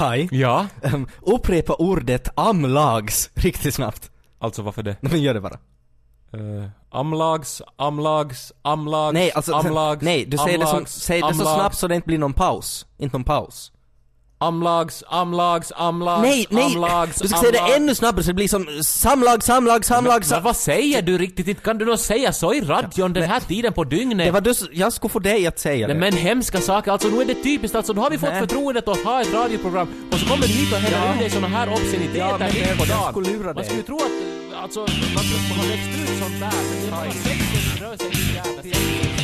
Kai, Ja? um, upprepa ordet amlags riktigt snabbt. Alltså varför det? Nej men gör det bara. Uh, amlags, amlags, amlags, Nej, alltså, amlags, nej, du säger det, som, amlags, säg det så amlags, snabbt så det inte blir någon paus. Inte någon paus. Amlags, amlags, amlags, nej, nej! amlags, du ska säga det amlags. ännu snabbare så det blir som samlag, samlag, samlag, Men sam... vad säger du riktigt? Inte kan du nog säga så i radion den här tiden på dygnet? Det var du, jag skulle få dig att säga Nej det. men hemska saker, alltså nu är det typiskt alltså, nu har vi fått Nej. förtroendet att ha ett radioprogram och så kommer du hit och häller Ja. ur dig såna här obsceniteter Ja, men mitt på dagen. skulle lura Man skulle ju tro att, alltså, man skulle ha växt ut sånt där, men det är bara som rör sig jävla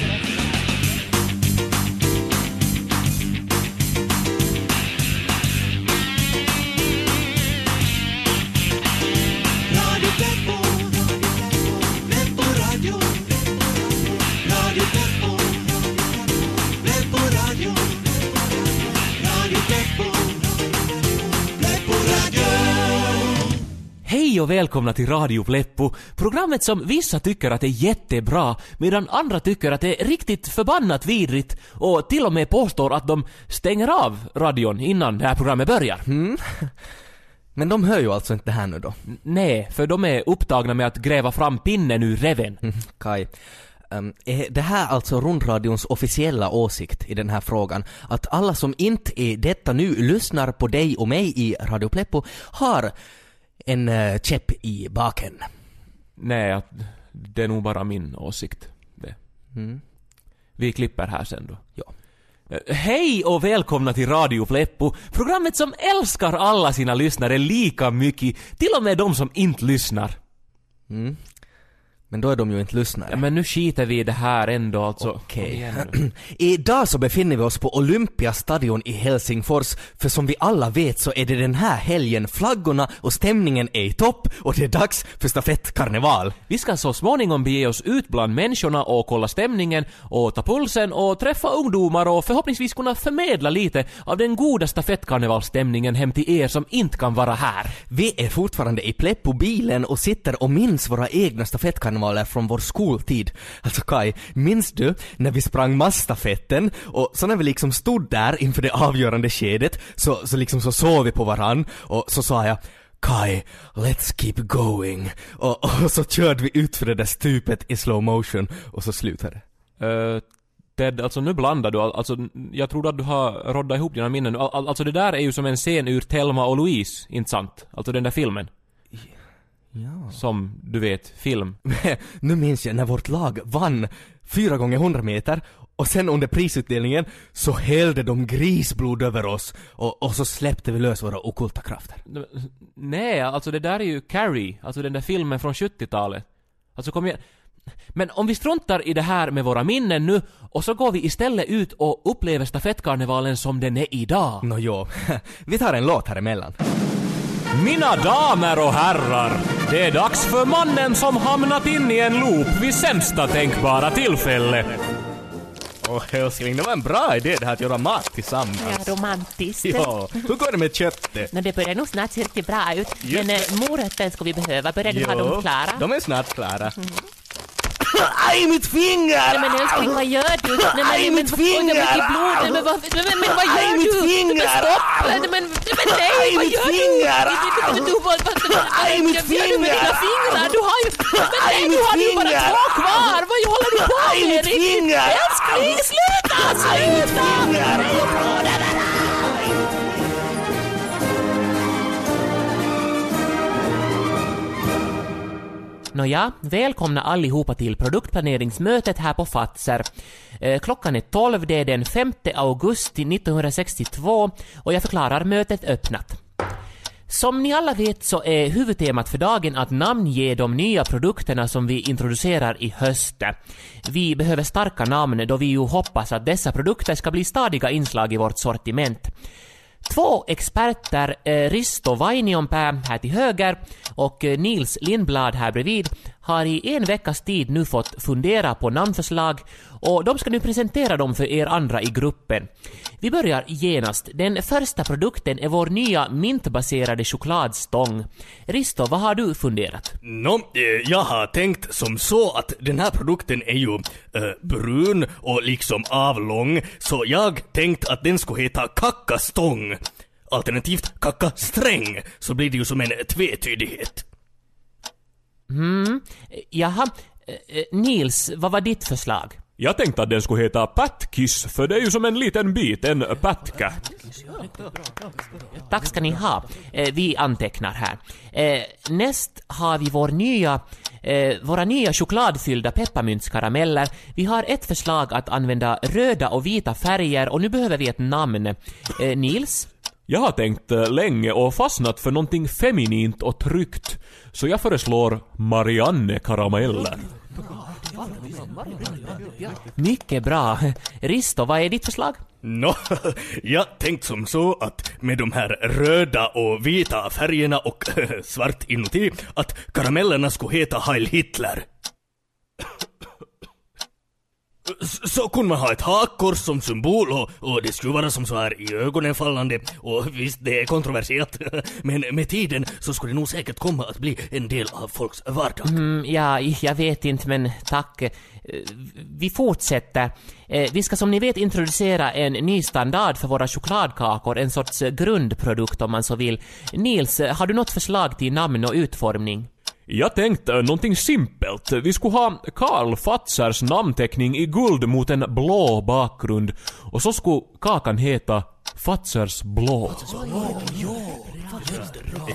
och välkomna till Radio Pleppo, programmet som vissa tycker att är jättebra medan andra tycker att det är riktigt förbannat vidrigt och till och med påstår att de stänger av radion innan det här programmet börjar. Men de hör ju alltså inte det här nu då. Nej, för de är upptagna med att gräva fram pinnen ur reven. Kai. Um, är det här alltså rundradions officiella åsikt i den här frågan? Att alla som inte är detta nu lyssnar på dig och mig i Radio Pleppo har en uh, käpp i baken. Nej, det är nog bara min åsikt. Det. Vi klipper här sen då. Ja. Eh, Hej och välkomna till Radio Pleppo, programmet som älskar alla sina lyssnare lika mycket, till och med de som inte lyssnar. Men då är de ju inte lyssnare. Ja, men nu skiter vi i det här ändå alltså. Okej. Nu. Idag så befinner vi oss på Olympiastadion i Helsingfors, för som vi alla vet så är det den här helgen flaggorna och stämningen är i topp och det är dags för stafettkarneval. Vi ska så småningom bege oss ut bland människorna och kolla stämningen och ta pulsen och träffa ungdomar och förhoppningsvis kunna förmedla lite av den goda stafettkarnevalstämningen hem till er som inte kan vara här. Vi är fortfarande i Pleppo-bilen och sitter och minns våra egna stafettkarnevaler från vår skoltid. Alltså Kai, minns du när vi sprang massstafetten och så när vi liksom stod där inför det avgörande skedet så, så liksom så såg vi på varann och så sa jag Kai, let's keep going. Och, och så körde vi ut för det där stupet i slow motion och så slutade det. Uh, Ted, alltså nu blandar du, alltså jag tror att du har roddat ihop dina minnen. Al- alltså det där är ju som en scen ur Thelma och Louise, inte sant? Alltså den där filmen. Ja. Som, du vet, film. nu minns jag när vårt lag vann fyra gånger 100 meter och sen under prisutdelningen så hällde de grisblod över oss och, och så släppte vi lös våra okulta krafter. Nej, alltså det där är ju Carrie, alltså den där filmen från 70-talet. Alltså kom igen. Men om vi struntar i det här med våra minnen nu och så går vi istället ut och upplever stafettkarnevalen som den är idag. Nå jo, vi tar en låt här emellan. Mina damer och herrar, det är dags för mannen som hamnat in i en loop vid sämsta tänkbara tillfälle. Åh älskling, det var en bra idé det här att göra mat tillsammans. Ja, romantiskt. Ja, hur går det med köttet? Nå, det börjar nog snart se riktigt bra ut. Men eh, morötter ska vi behöva. Börjar du ha dem klara? De är snart klara. Aj, mitt finger! Nej men älskling, vad gör du? Nej, men, Aj, mitt oj, finger! mycket blod. Nej, men, vad, nej, men, men vad Aj, gör mitt du? finger! Men stopp! Nej, men, nej, men nej, Aj, vad mitt gör finger! du? Du, du, du, vad, vad, Aj, mitt vad gör du med dina finger! fingrar? Du har ju... Men Aj, nej, du mitt har ju bara finger! två kvar! Vad håller du på Aj, med? mitt Riktigt? finger! Älskling, sluta! Aj, mitt Sluta! finger! Nåja, välkomna allihopa till produktplaneringsmötet här på Fatser. Eh, klockan är 12, det är den 5 augusti 1962 och jag förklarar mötet öppnat. Som ni alla vet så är huvudtemat för dagen att namnge de nya produkterna som vi introducerar i höst. Vi behöver starka namn då vi ju hoppas att dessa produkter ska bli stadiga inslag i vårt sortiment. Två experter, eh, Risto Vainionpää här till höger och eh, Nils Lindblad här bredvid, har i en veckas tid nu fått fundera på namnförslag och de ska nu presentera dem för er andra i gruppen. Vi börjar genast. Den första produkten är vår nya mintbaserade chokladstång. Risto, vad har du funderat? Nå, no, jag har tänkt som så att den här produkten är ju äh, brun och liksom avlång, så jag tänkt att den skulle heta kackastång. Alternativt kacka sträng, så blir det ju som en tvetydighet. Mm. Jaha, eh, eh, Nils, vad var ditt förslag? Jag tänkte att den skulle heta Patkiss, för det är ju som en liten bit, en patcat. Tack ska ni ha. Eh, vi antecknar här. Näst har vi vår nya, våra nya chokladfyllda pepparmyntskarameller. Vi har ett förslag att använda röda och vita färger och nu behöver vi ett namn. Nils? Jag har tänkt länge och fastnat för någonting feminint och tryggt. Så jag föreslår Marianne Karameller. Mycket bra. Risto, vad är ditt förslag? Nå, jag tänkt som så att med de här röda och vita färgerna och svart inuti, att karamellerna skulle heta Heil Hitler. Så kunde man ha ett hakkors som symbol och, och det skulle vara som så här i ögonen fallande och visst det är kontroversiellt men med tiden så skulle det nog säkert komma att bli en del av folks vardag. Mm, ja, jag vet inte, men tack. Eh, vi fortsätter. Eh, vi ska som ni vet introducera en ny standard för våra chokladkakor, en sorts grundprodukt om man så vill. Nils, har du något förslag till namn och utformning? Jag tänkte eh, någonting simpelt. Vi skulle ha Karl Fatsers namnteckning i guld mot en blå bakgrund. Och så skulle kakan heta Fatsers blå.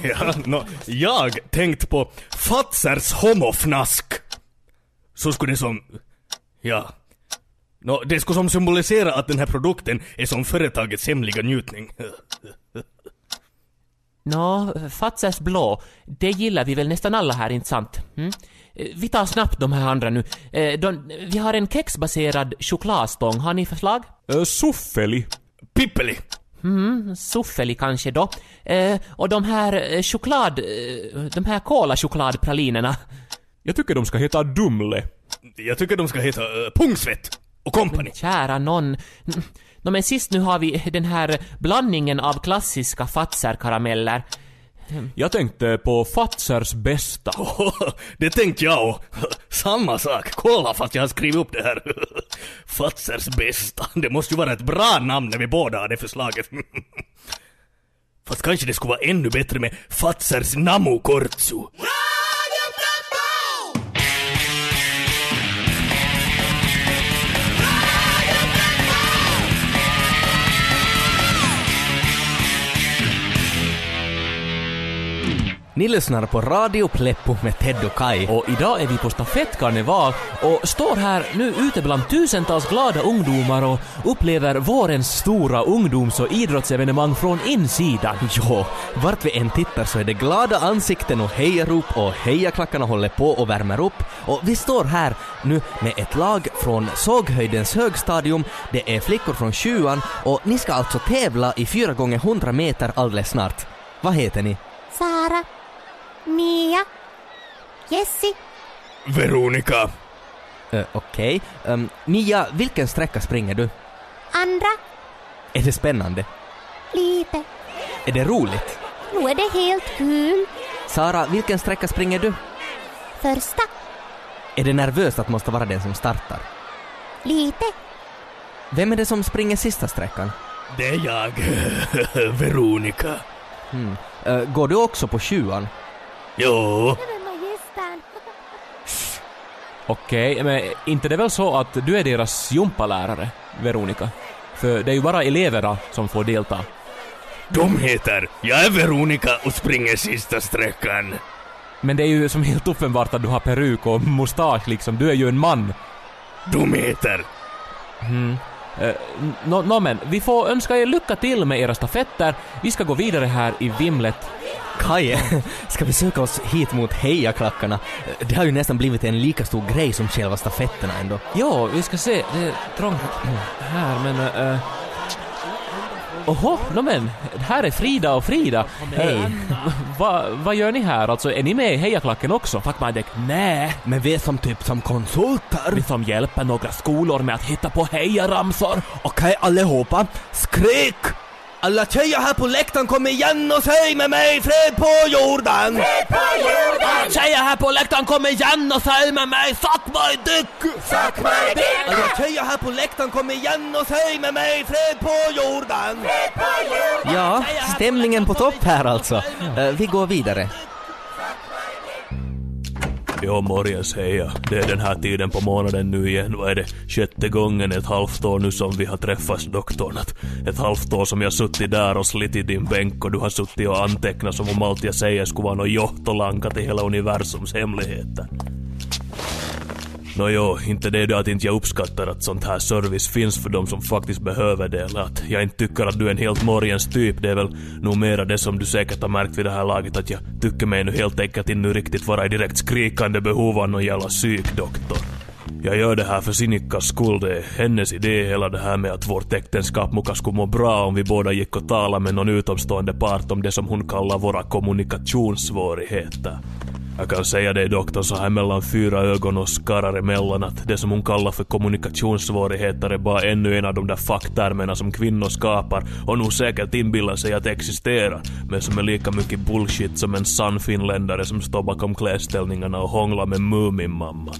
Ja, nå, jag tänkt på Fatsers homofnask. Så skulle det som... Ja. No, det skulle som symbolisera att den här produkten är som företagets hemliga njutning. Nå, Fatzers blå, det gillar vi väl nästan alla här, inte sant? Mm? Vi tar snabbt de här andra nu. Eh, De, vi har en kexbaserad chokladstång, har ni förslag? Uh, Suffeli. Pippeli! Mm, Suffeli kanske då. Eh, och de här choklad... De här kolachokladpralinerna. Jag tycker de ska heta Dumle. Jag tycker de ska heta uh, Pungsvett och company. Kära någon. No, Nå men sist nu har vi den här blandningen av klassiska Fazer-karameller. Jag tänkte på Fatzers bästa. det tänkte jag och Samma sak. Kolla fast jag har skrivit upp det här. Fatzers bästa. Det måste ju vara ett bra namn när vi båda har det förslaget. Fast kanske det skulle vara ännu bättre med Fatzers Namu Ni lyssnar på Radio Pleppo med Ted och Kai. Och idag är vi på stafettkarneval och står här nu ute bland tusentals glada ungdomar och upplever vårens stora ungdoms och idrottsevenemang från insidan. Jo, vart vi än tittar så är det glada ansikten och hejarop och hejaklackarna håller på och värmer upp. Och vi står här nu med ett lag från Såghöjdens högstadium, det är flickor från sjuan och ni ska alltså tävla i 4 gånger 100 meter alldeles snart. Vad heter ni? Sara. Mia. Jessi. Veronica. Uh, Okej. Ehm, Mia, vilken sträcka springer du? Andra. Är det spännande? Lite. Är det roligt? Nu är det helt kul. Sara, vilken sträcka springer du? Första. Är det nervöst att måste vara den som startar? Lite. Vem är det som springer sista sträckan? Det är jag, Veronica. Hmm. Eh, går du också på sjuan? Jo. Okej, men inte det är väl så att du är deras gympalärare, Veronica? För det är ju bara eleverna som får delta. De heter Jag är Veronica och springer sista sträckan. Men det är ju som helt uppenbart att du har peruk och mustasch liksom, du är ju en man. De heter Eh, Nå nå men, vi får önska er lycka till med era stafetter. Vi ska gå vidare här i vimlet. Kaj, ska vi söka oss hit mot hejaklackarna? Det har ju nästan blivit en lika stor grej som själva stafetterna ändå. Ja, vi ska se, det är trångt här men... Uh, Oho, nå men, här är Frida och Frida. Hej. Eh, Vad vad gör ni här? Alltså, är ni med i hejaklacken också? Fuck my dick. Nej. Men vi är som typ som konsulter. Vi som hjälper några skolor med att hitta på hejaramsor. Okej allihopa, skrik! Alla tjejer här på läktaren kom igen och säg med mig fred på jorden! Fred på jorden! Tjejer här på läktaren kom igen och säg med mig suck my dick! Suck my dick! Alla tjejer här på läktaren kom igen och säg med mig fred på jorden! Fred på jorden! Ja, stämningen på topp här alltså. Eh, vi går vidare. Jo, morgens heja. Det är den här tiden på månaden nu igen. Vad är det? Sjätte gången ett halvt år nu som vi har träffats doktorn. Ett halvt år som jag suttit där och slitit din bänk och du har suttit och antecknat som om allt jag säger skulle vara någon johtolanka till hela universums hemligheter. Nåjo, inte det då att inte jag uppskattar att sånt här service finns för de som faktiskt behöver det eller att jag inte tycker att du är en helt morgens typ. Det är väl nog mera det som du säkert har märkt vid det här laget att jag tycker mig nu helt enkelt inte riktigt vara i direkt skrikande behov av någon jävla psykdoktor. Jag gör det här för Sinikkas skull, det är hennes idé hela det här med att vårt äktenskap muka skulle må bra om vi båda gick och talade med någon utomstående part om det som hon kallar våra kommunikationssvårigheter. Jag kan säga dig doktorn så här mellan fyra ögon och skarrar emellan att det som hon kallar för kommunikationssvårigheter är bara ännu en av de där facktermerna som kvinnor skapar och nog säkert inbillar sig att existera men som är lika mycket bullshit som en sann finländare som står bakom klädställningarna och hånglar med Mumin-mamma.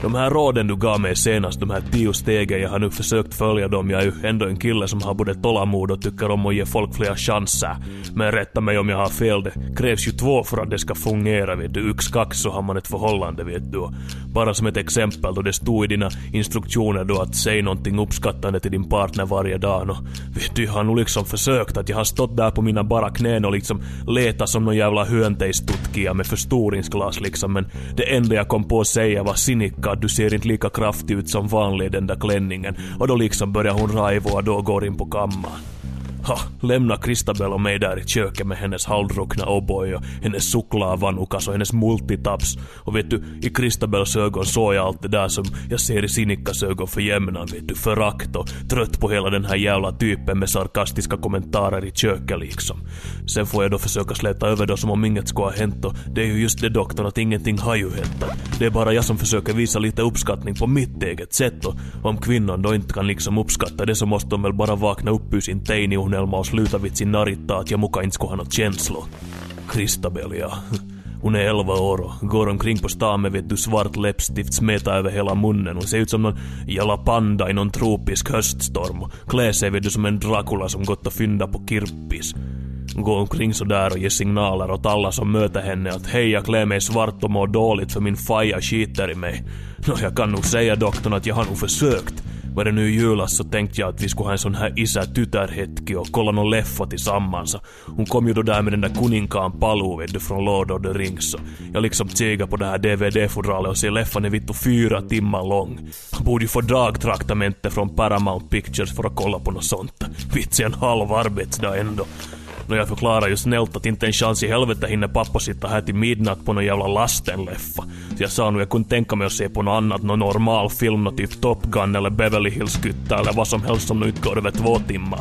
De här råden du gav mig senast, de här tio stegen, jag har nu försökt följa dem. Jag är ju ändå en kille som har både tålamod och tycker om att ge folk fler chanser. Men rätta mig om jag har fel, det krävs ju två för att det ska fungera vet du. Yx-kax så har man ett förhållande vet du. Bara som ett exempel då det stod i dina instruktioner då att säg någonting uppskattande till din partner varje dag. Och vet du, jag har nog liksom försökt att jag har stått där på mina bara knän och liksom letat som någon jävla hyönteistutkija med förstoringsglas liksom. Men det enda jag kom på att säga var Sinikka, du ser inte lika kraftig ut som vanlig i den där klänningen. Och då liksom börjar hon raivoa, och då går in på kammaren. Ha, lämna Kristabel och mig där i köket med hennes halvdruckna O'boy och hennes chokladvanukas och hennes multitaps. Och vet du, i Kristabels ögon såg jag allt det där som jag ser i Sinikkas ögon för jämnan, vet du. Förakt och trött på hela den här jävla typen med sarkastiska kommentarer i köket liksom. Sen får jag då försöka släta över då som om inget skulle ha hänt och det är ju just det doktorn att ingenting har ju hänt. Det är bara jag som försöker visa lite uppskattning på mitt eget sätt och om kvinnan då inte kan liksom uppskatta det så måste de väl bara vakna upp ur sin teini och sluta lyytävitsin sin ja jag muka inte skulle ha något Hon är 11 år och går omkring på stan med vet du svart läppstift smeta över hela munnen. Hon ser ut som någon jalla panda i någon tropisk höststorm och klär sig vet du som en Dracula som gått och fyndat på kirppis. Hon går omkring sådär och ger signaler åt alla som möter henne att hej jag klär mig svart och mår dåligt för min faja skiter i mig. Nå, jag kan nog säga doktorn att jag har nog försökt. Var det nu i julas så tänkte jag att vi skulle ha en sån här isä-tytär-hetki och kolla någon leffa tillsammans. Hon kom ju då där med den där kuninkaan paluu vet du från Lord of the Rings. Så jag liksom tigar på det här DVD-fodralet och ser leffan är vittu fyra timmar lång. Han borde ju få dragtraktamente från Paramount Pictures för att kolla på något sånt. Vits en halv arbetsdag ändå. När jag förklarar ju snällt att inte en chans i helvete hinner pappa sitta här till midnatt på någon jävla lastenleffa. Så jag sa nog jag kunde tänka mig att se på något annat, någon normal film, något typ Top Gun eller Beverly Hills Kutta eller vad som helst som nu inte går över två timmar.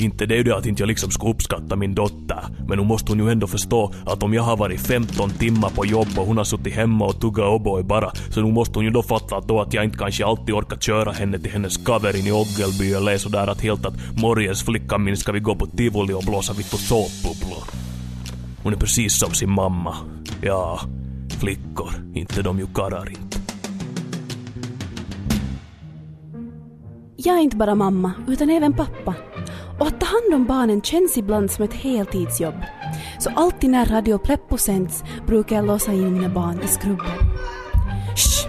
Inte det är ju det att inte jag liksom ska uppskatta min dotter, men nu måste hon ju ändå förstå att om jag har varit 15 timmar på jobb och hon har suttit hemma och tuggat O'boy bara, så nu måste hon ju då fatta att då att jag inte kanske alltid orkar köra henne till hennes kaverin i Oggelby eller sådär att helt att morgens flickan min ska vi gå på tivoli och blåsa vitt på såpbubblor. Hon är precis som sin mamma. Ja, flickor, inte de ju karrar inte. Jag är inte bara mamma, utan även pappa. Och att ta hand om barnen känns ibland som ett heltidsjobb. Så alltid när Radio Pleppo sänds brukar jag låsa in mina barn i skrubben. Shh!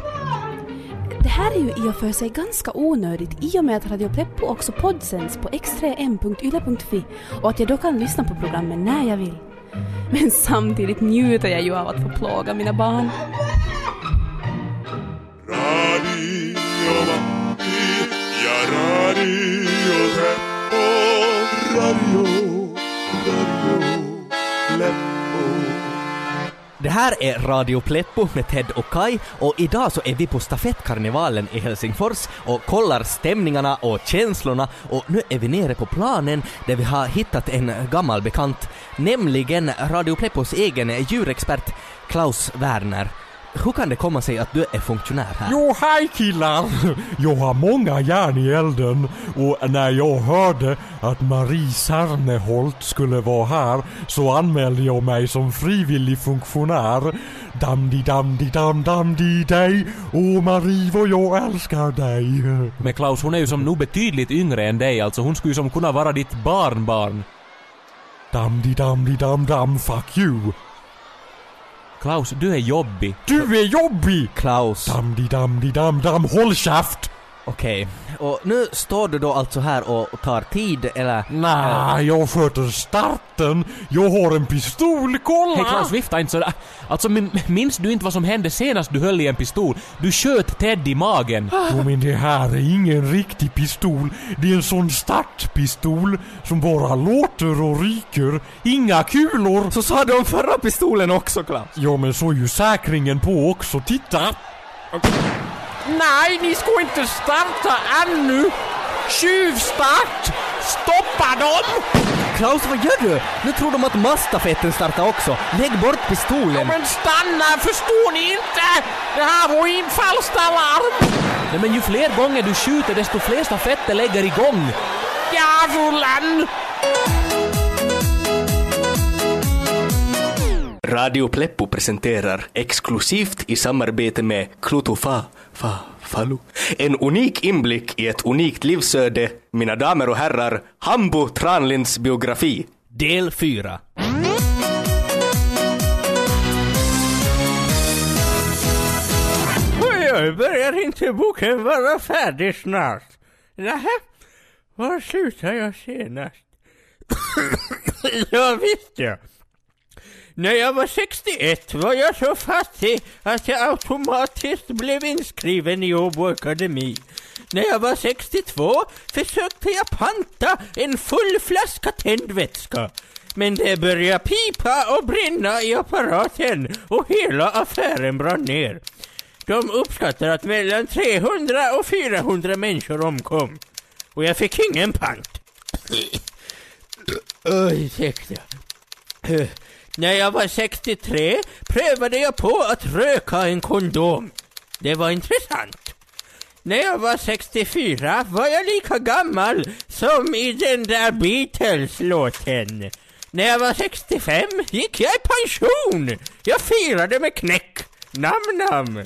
Det här är ju i och för sig ganska onödigt i och med att Radio Pleppo också poddsänds på x3m.yle.fi och att jag då kan lyssna på programmen när jag vill. Men samtidigt njuter jag ju av att få plåga mina barn. Radio Radio, Radio Pleppo. Det här är Radio Pleppo med Ted och Kai och idag så är vi på stafettkarnevalen i Helsingfors och kollar stämningarna och känslorna och nu är vi nere på planen där vi har hittat en gammal bekant, nämligen Radio Pleppos egen djurexpert Klaus Werner hur kan det komma sig att du är funktionär här? Jo, hej killar! Jag har många järn i elden och när jag hörde att Marie Serneholt skulle vara här så anmälde jag mig som frivillig funktionär. Damdi damdi dam damdi dig, åh Marie vad jag älskar dig. Men Klaus, hon är ju som nog betydligt yngre än dig, alltså hon skulle ju som kunna vara ditt barnbarn. Damdi damdi dam dam, fuck you. Klaus, du är jobbig. Du är jobbig! Klaus. Damdi damdi dam dam, håll käft! Okej. Och nu står du då alltså här och, och tar tid, eller? Nej, jag sköter starten. Jag har en pistol, kolla! Hej Klaus, vifta inte sådär. Alltså min- minns du inte vad som hände senast du höll i en pistol? Du sköt Ted i magen. Jo men det här är ingen riktig pistol. Det är en sån startpistol som bara låter och ryker. Inga kulor. Så sa du om förra pistolen också, Klaus. Ja men så är ju säkringen på också, titta! Nej, ni ska inte starta ännu! Tjuvstart! Stoppa dem! Klaus, vad gör du? Nu tror de att masstafetten startar också. Lägg bort pistolen. Men stanna, förstår ni inte? Det här var infallsalarm! Nej men ju fler gånger du skjuter desto fler stafetter lägger igång. Djävulen! Radio Pleppo presenterar exklusivt i samarbete med Klutofa, fa, Falu. En unik inblick i ett unikt livsöde, mina damer och herrar, Hambo Tranlinds biografi. Del 4. Oj, oj, börjar inte boken vara färdig snart? Nähä? Var slutade jag senast? ja, visst ja. När jag var 61 var jag så fattig att jag automatiskt blev inskriven i Åbo Akademi. När jag var 62 försökte jag panta en full flaska tändvätska. Men det började pipa och brinna i apparaten och hela affären brann ner. De uppskattar att mellan 300 och 400 människor omkom. Och jag fick ingen pant. Ursäkta. När jag var 63 prövade jag på att röka en kondom. Det var intressant. När jag var 64 var jag lika gammal som i den där Beatles-låten. När jag var 65 gick jag i pension. Jag firade med knäck. Nam nam.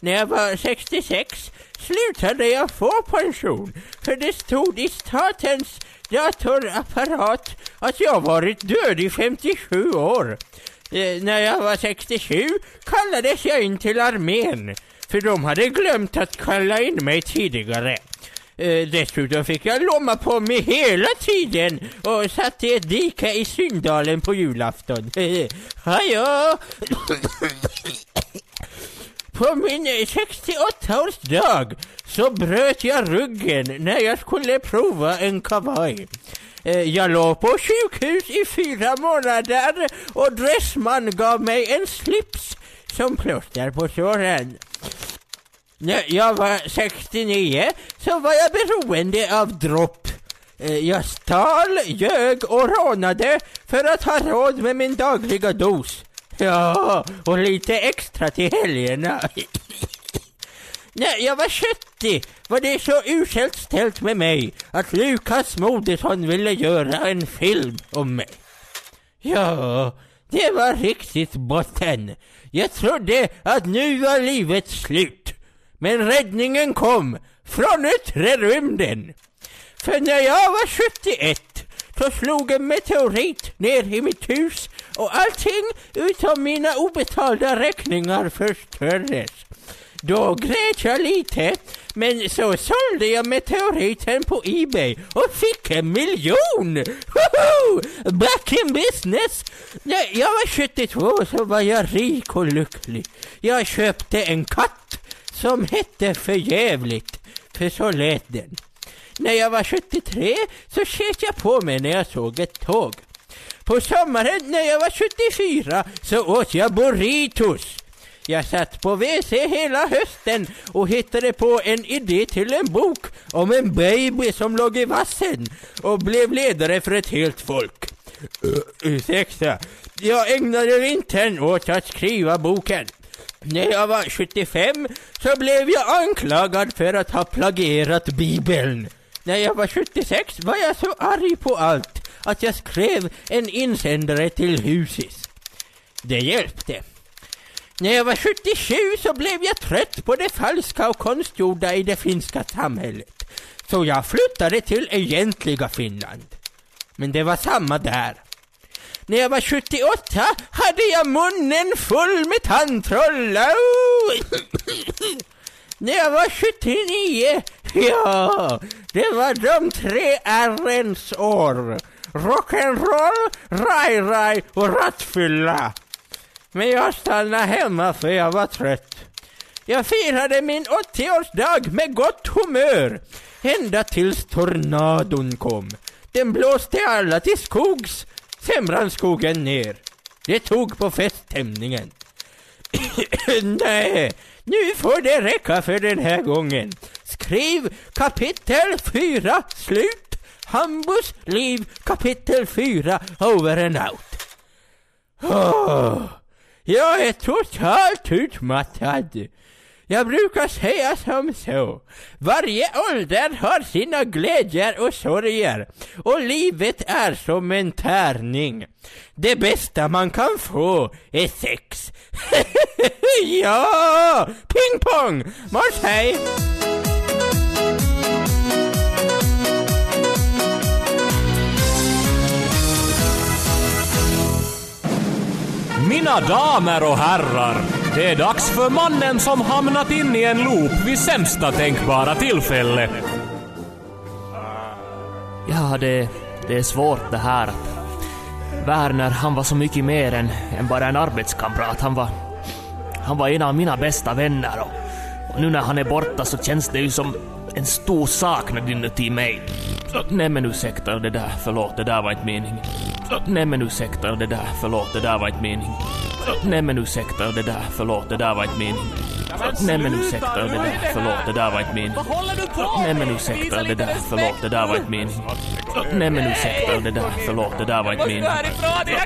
När jag var 66 slutade jag få pension för det stod i statens datorapparat att jag varit död i 57 år. Eh, när jag var 67 kallades jag in till armén för de hade glömt att kalla in mig tidigare. Eh, dessutom fick jag lomma på mig hela tiden och satt i ett dike i Syndalen på julafton. Hajå! På min 68-årsdag så bröt jag ryggen när jag skulle prova en kavaj. Eh, jag låg på sjukhus i fyra månader och Dressman gav mig en slips som plåster på såren. När jag var 69 så var jag beroende av dropp. Eh, jag stal, ljög och rånade för att ha råd med min dagliga dos. Ja, och lite extra till helgerna. När jag var 70 var det så uselt ställt med mig att Lukas Moodysson ville göra en film om mig. Ja, det var riktigt botten. Jag trodde att nu var livet slut. Men räddningen kom från yttre rymden. För när jag var 71 så slog en meteorit ner i mitt hus och allting utom mina obetalda räkningar förstördes. Då grät jag lite, men så sålde jag meteoriten på Ebay och fick en miljon! Woho! Back in business! När jag var 72 så var jag rik och lycklig. Jag köpte en katt som hette Förjävligt, för så lät den. När jag var 73 så sket jag på mig när jag såg ett tåg. På sommaren när jag var 74 så åt jag burritos. Jag satt på WC hela hösten och hittade på en idé till en bok om en baby som låg i vassen och blev ledare för ett helt folk. Uh, ursäkta, jag ägnade vintern åt att skriva boken. När jag var 75 så blev jag anklagad för att ha plagierat Bibeln. När jag var 76 var jag så arg på allt att jag skrev en insändare till Husis. Det hjälpte. När jag var 77 så blev jag trött på det falska och konstgjorda i det finska samhället. Så jag flyttade till egentliga Finland. Men det var samma där. När jag var 78 hade jag munnen full med tandtroll. När jag var 79, ja, det var de tre ärrens år. Rock'n'roll, raj-raj och rattfylla. Men jag stannade hemma för jag var trött. Jag firade min 80-årsdag med gott humör. Ända tills tornadon kom. Den blåste alla till skogs. Sen brann skogen ner. Det tog på feststämningen. Nej, nu får det räcka för den här gången. Skriv kapitel 4, slut. Hambus liv, kapitel 4, over and out. Oh, jag är totalt utmattad. Jag brukar säga som så. Varje ålder har sina glädjer och sorger. Och livet är som en tärning. Det bästa man kan få är sex. ja! Ping pong! Hej! Mina damer och herrar, det är dags för mannen som hamnat in i en loop vid sämsta tänkbara tillfälle. Ja, det, det är svårt det här. Werner, han var så mycket mer än, än bara en arbetskamrat. Han var, han var en av mina bästa vänner och, och nu när han är borta så känns det ju som en stor saknad inuti mig. Nej men ursäkta det där, förlåt, det där var inte meningen. Nej men ursäkta det där, förlåt, det där var inte meningen. Nej men ursäkta det där, förlåt, det där var inte meningen. Nej men ursäkta det där, förlåt, det där var inte meningen. Nej men ursäkta det där, förlåt, det där var inte meningen. Nej men ursäkta det där, förlåt, det där var inte meningen.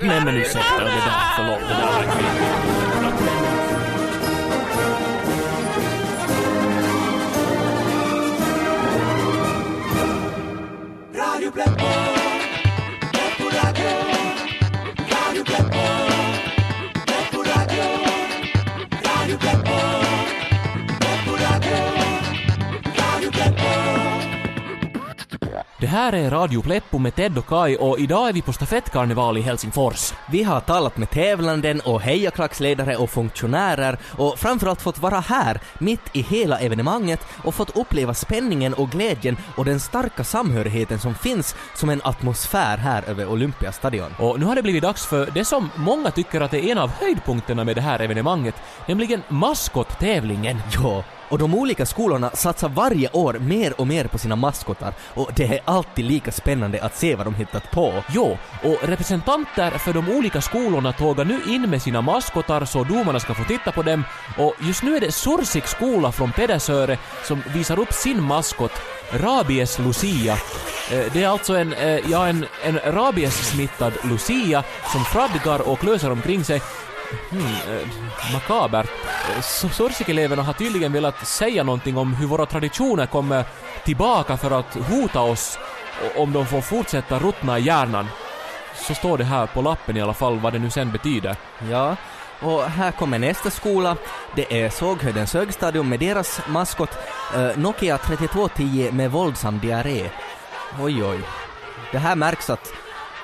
Nej men ursäkta det där, förlåt, det där var inte meningen. Det här är Radio Pleppo med Ted och Kai och idag är vi på stafettkarneval i Helsingfors. Vi har talat med tävlanden och hejaklacksledare och funktionärer och framförallt fått vara här mitt i hela evenemanget och fått uppleva spänningen och glädjen och den starka samhörigheten som finns som en atmosfär här över Olympiastadion. Och nu har det blivit dags för det som många tycker att är en av höjdpunkterna med det här evenemanget, nämligen maskottävlingen. Ja, och de olika skolorna satsar varje år mer och mer på sina maskotar och det är alltid lika spännande att se vad de hittat på. Jo, och representanter för de olika skolorna tågar nu in med sina maskotar så domarna ska få titta på dem och just nu är det Sursik skola från Pedersöre som visar upp sin maskot Rabies Lucia. Eh, det är alltså en, eh, ja, en, en rabies-smittad Lucia som fradgar och klöser omkring sig. Hmm, eh, makabert. Eh, Sorsikeleverna har tydligen velat säga någonting om hur våra traditioner kommer tillbaka för att hota oss om de får fortsätta ruttna i hjärnan. Så står det här på lappen i alla fall, vad det nu sen betyder. Ja, och här kommer nästa skola. Det är Såghöjdens högstadium med deras maskot eh, Nokia 3210 med våldsam diarré. Oj, oj. Det här märks att,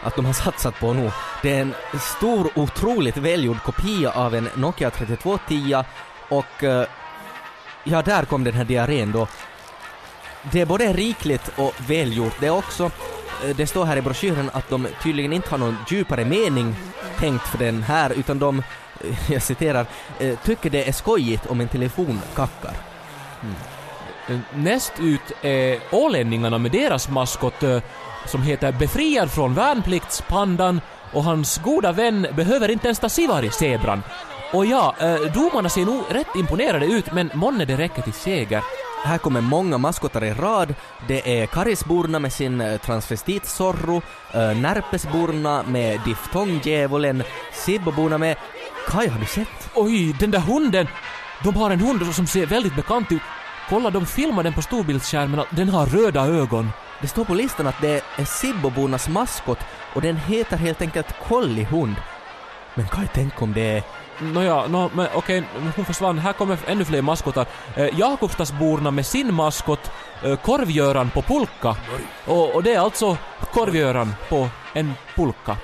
att de har satsat på nu. Det är en stor, otroligt välgjord kopia av en Nokia 3210 och eh, ja, där kom den här diarrén då. Det är både rikligt och välgjort. Det är också, eh, det står här i broschyren att de tydligen inte har någon djupare mening tänkt för den här, utan de, eh, jag citerar, tycker det är skojigt om en telefon kackar. Mm. Näst ut är ålänningarna med deras maskot eh, som heter Befriad från värnpliktspandan och hans goda vän behöver inte ens ta Sivari, zebran. Och ja, eh, domarna ser nog rätt imponerade ut men månne det räcker till seger. Här kommer många maskotar i rad. Det är Karisborna med sin eh, transvestit Zorro, Närpesborna med Diftonggdjävulen, Sibboborna med Kaj, har du sett? Oj, den där hunden! De har en hund som ser väldigt bekant ut. Kolla, de filmar den på storbildsskärmen. Den har röda ögon. Det står på listan att det är Sibbobornas maskot och den heter helt enkelt Kollihund. Men Kaj, tänk om det är... Nåja, no, men okej, hon försvann. Här kommer ännu fler maskotar. Eh, Jakobstadsborna med sin maskot, eh, Korvgöran på pulka. Och, och det är alltså Korvgöran på en pulka.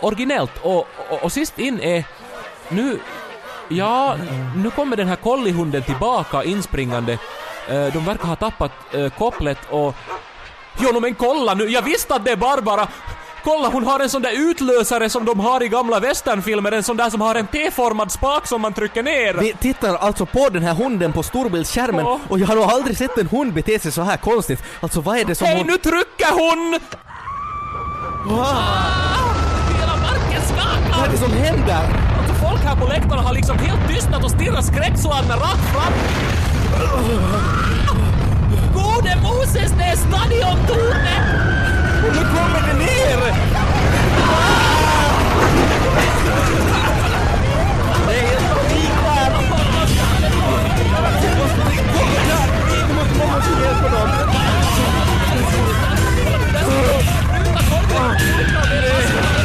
Originellt. Och, och, och sist in är... Nu... Ja, nu kommer den här kollihunden tillbaka inspringande. Eh, de verkar ha tappat eh, kopplet och... Jo, no, men kolla nu! Jag visste att det är Barbara! Kolla, hon har en sån där utlösare som de har i gamla westernfilmer, en sån där som har en T-formad spak som man trycker ner. Vi tittar alltså på den här hunden på storbildsskärmen Ja. och jag har nog aldrig sett en hund bete sig så här konstigt. Alltså vad är det som Hej, hon... nu trycker hon! Hela marken skakar! Vad är det som händer? folk här på läktaren har liksom helt tystnat och stirrat skräckslagna rakt fram. Gode Moses, det är stadiontornet! Nu kommer det ner! Det är helt panik här. Vi måste komma och hjälpa dem. Den som sprutar korven i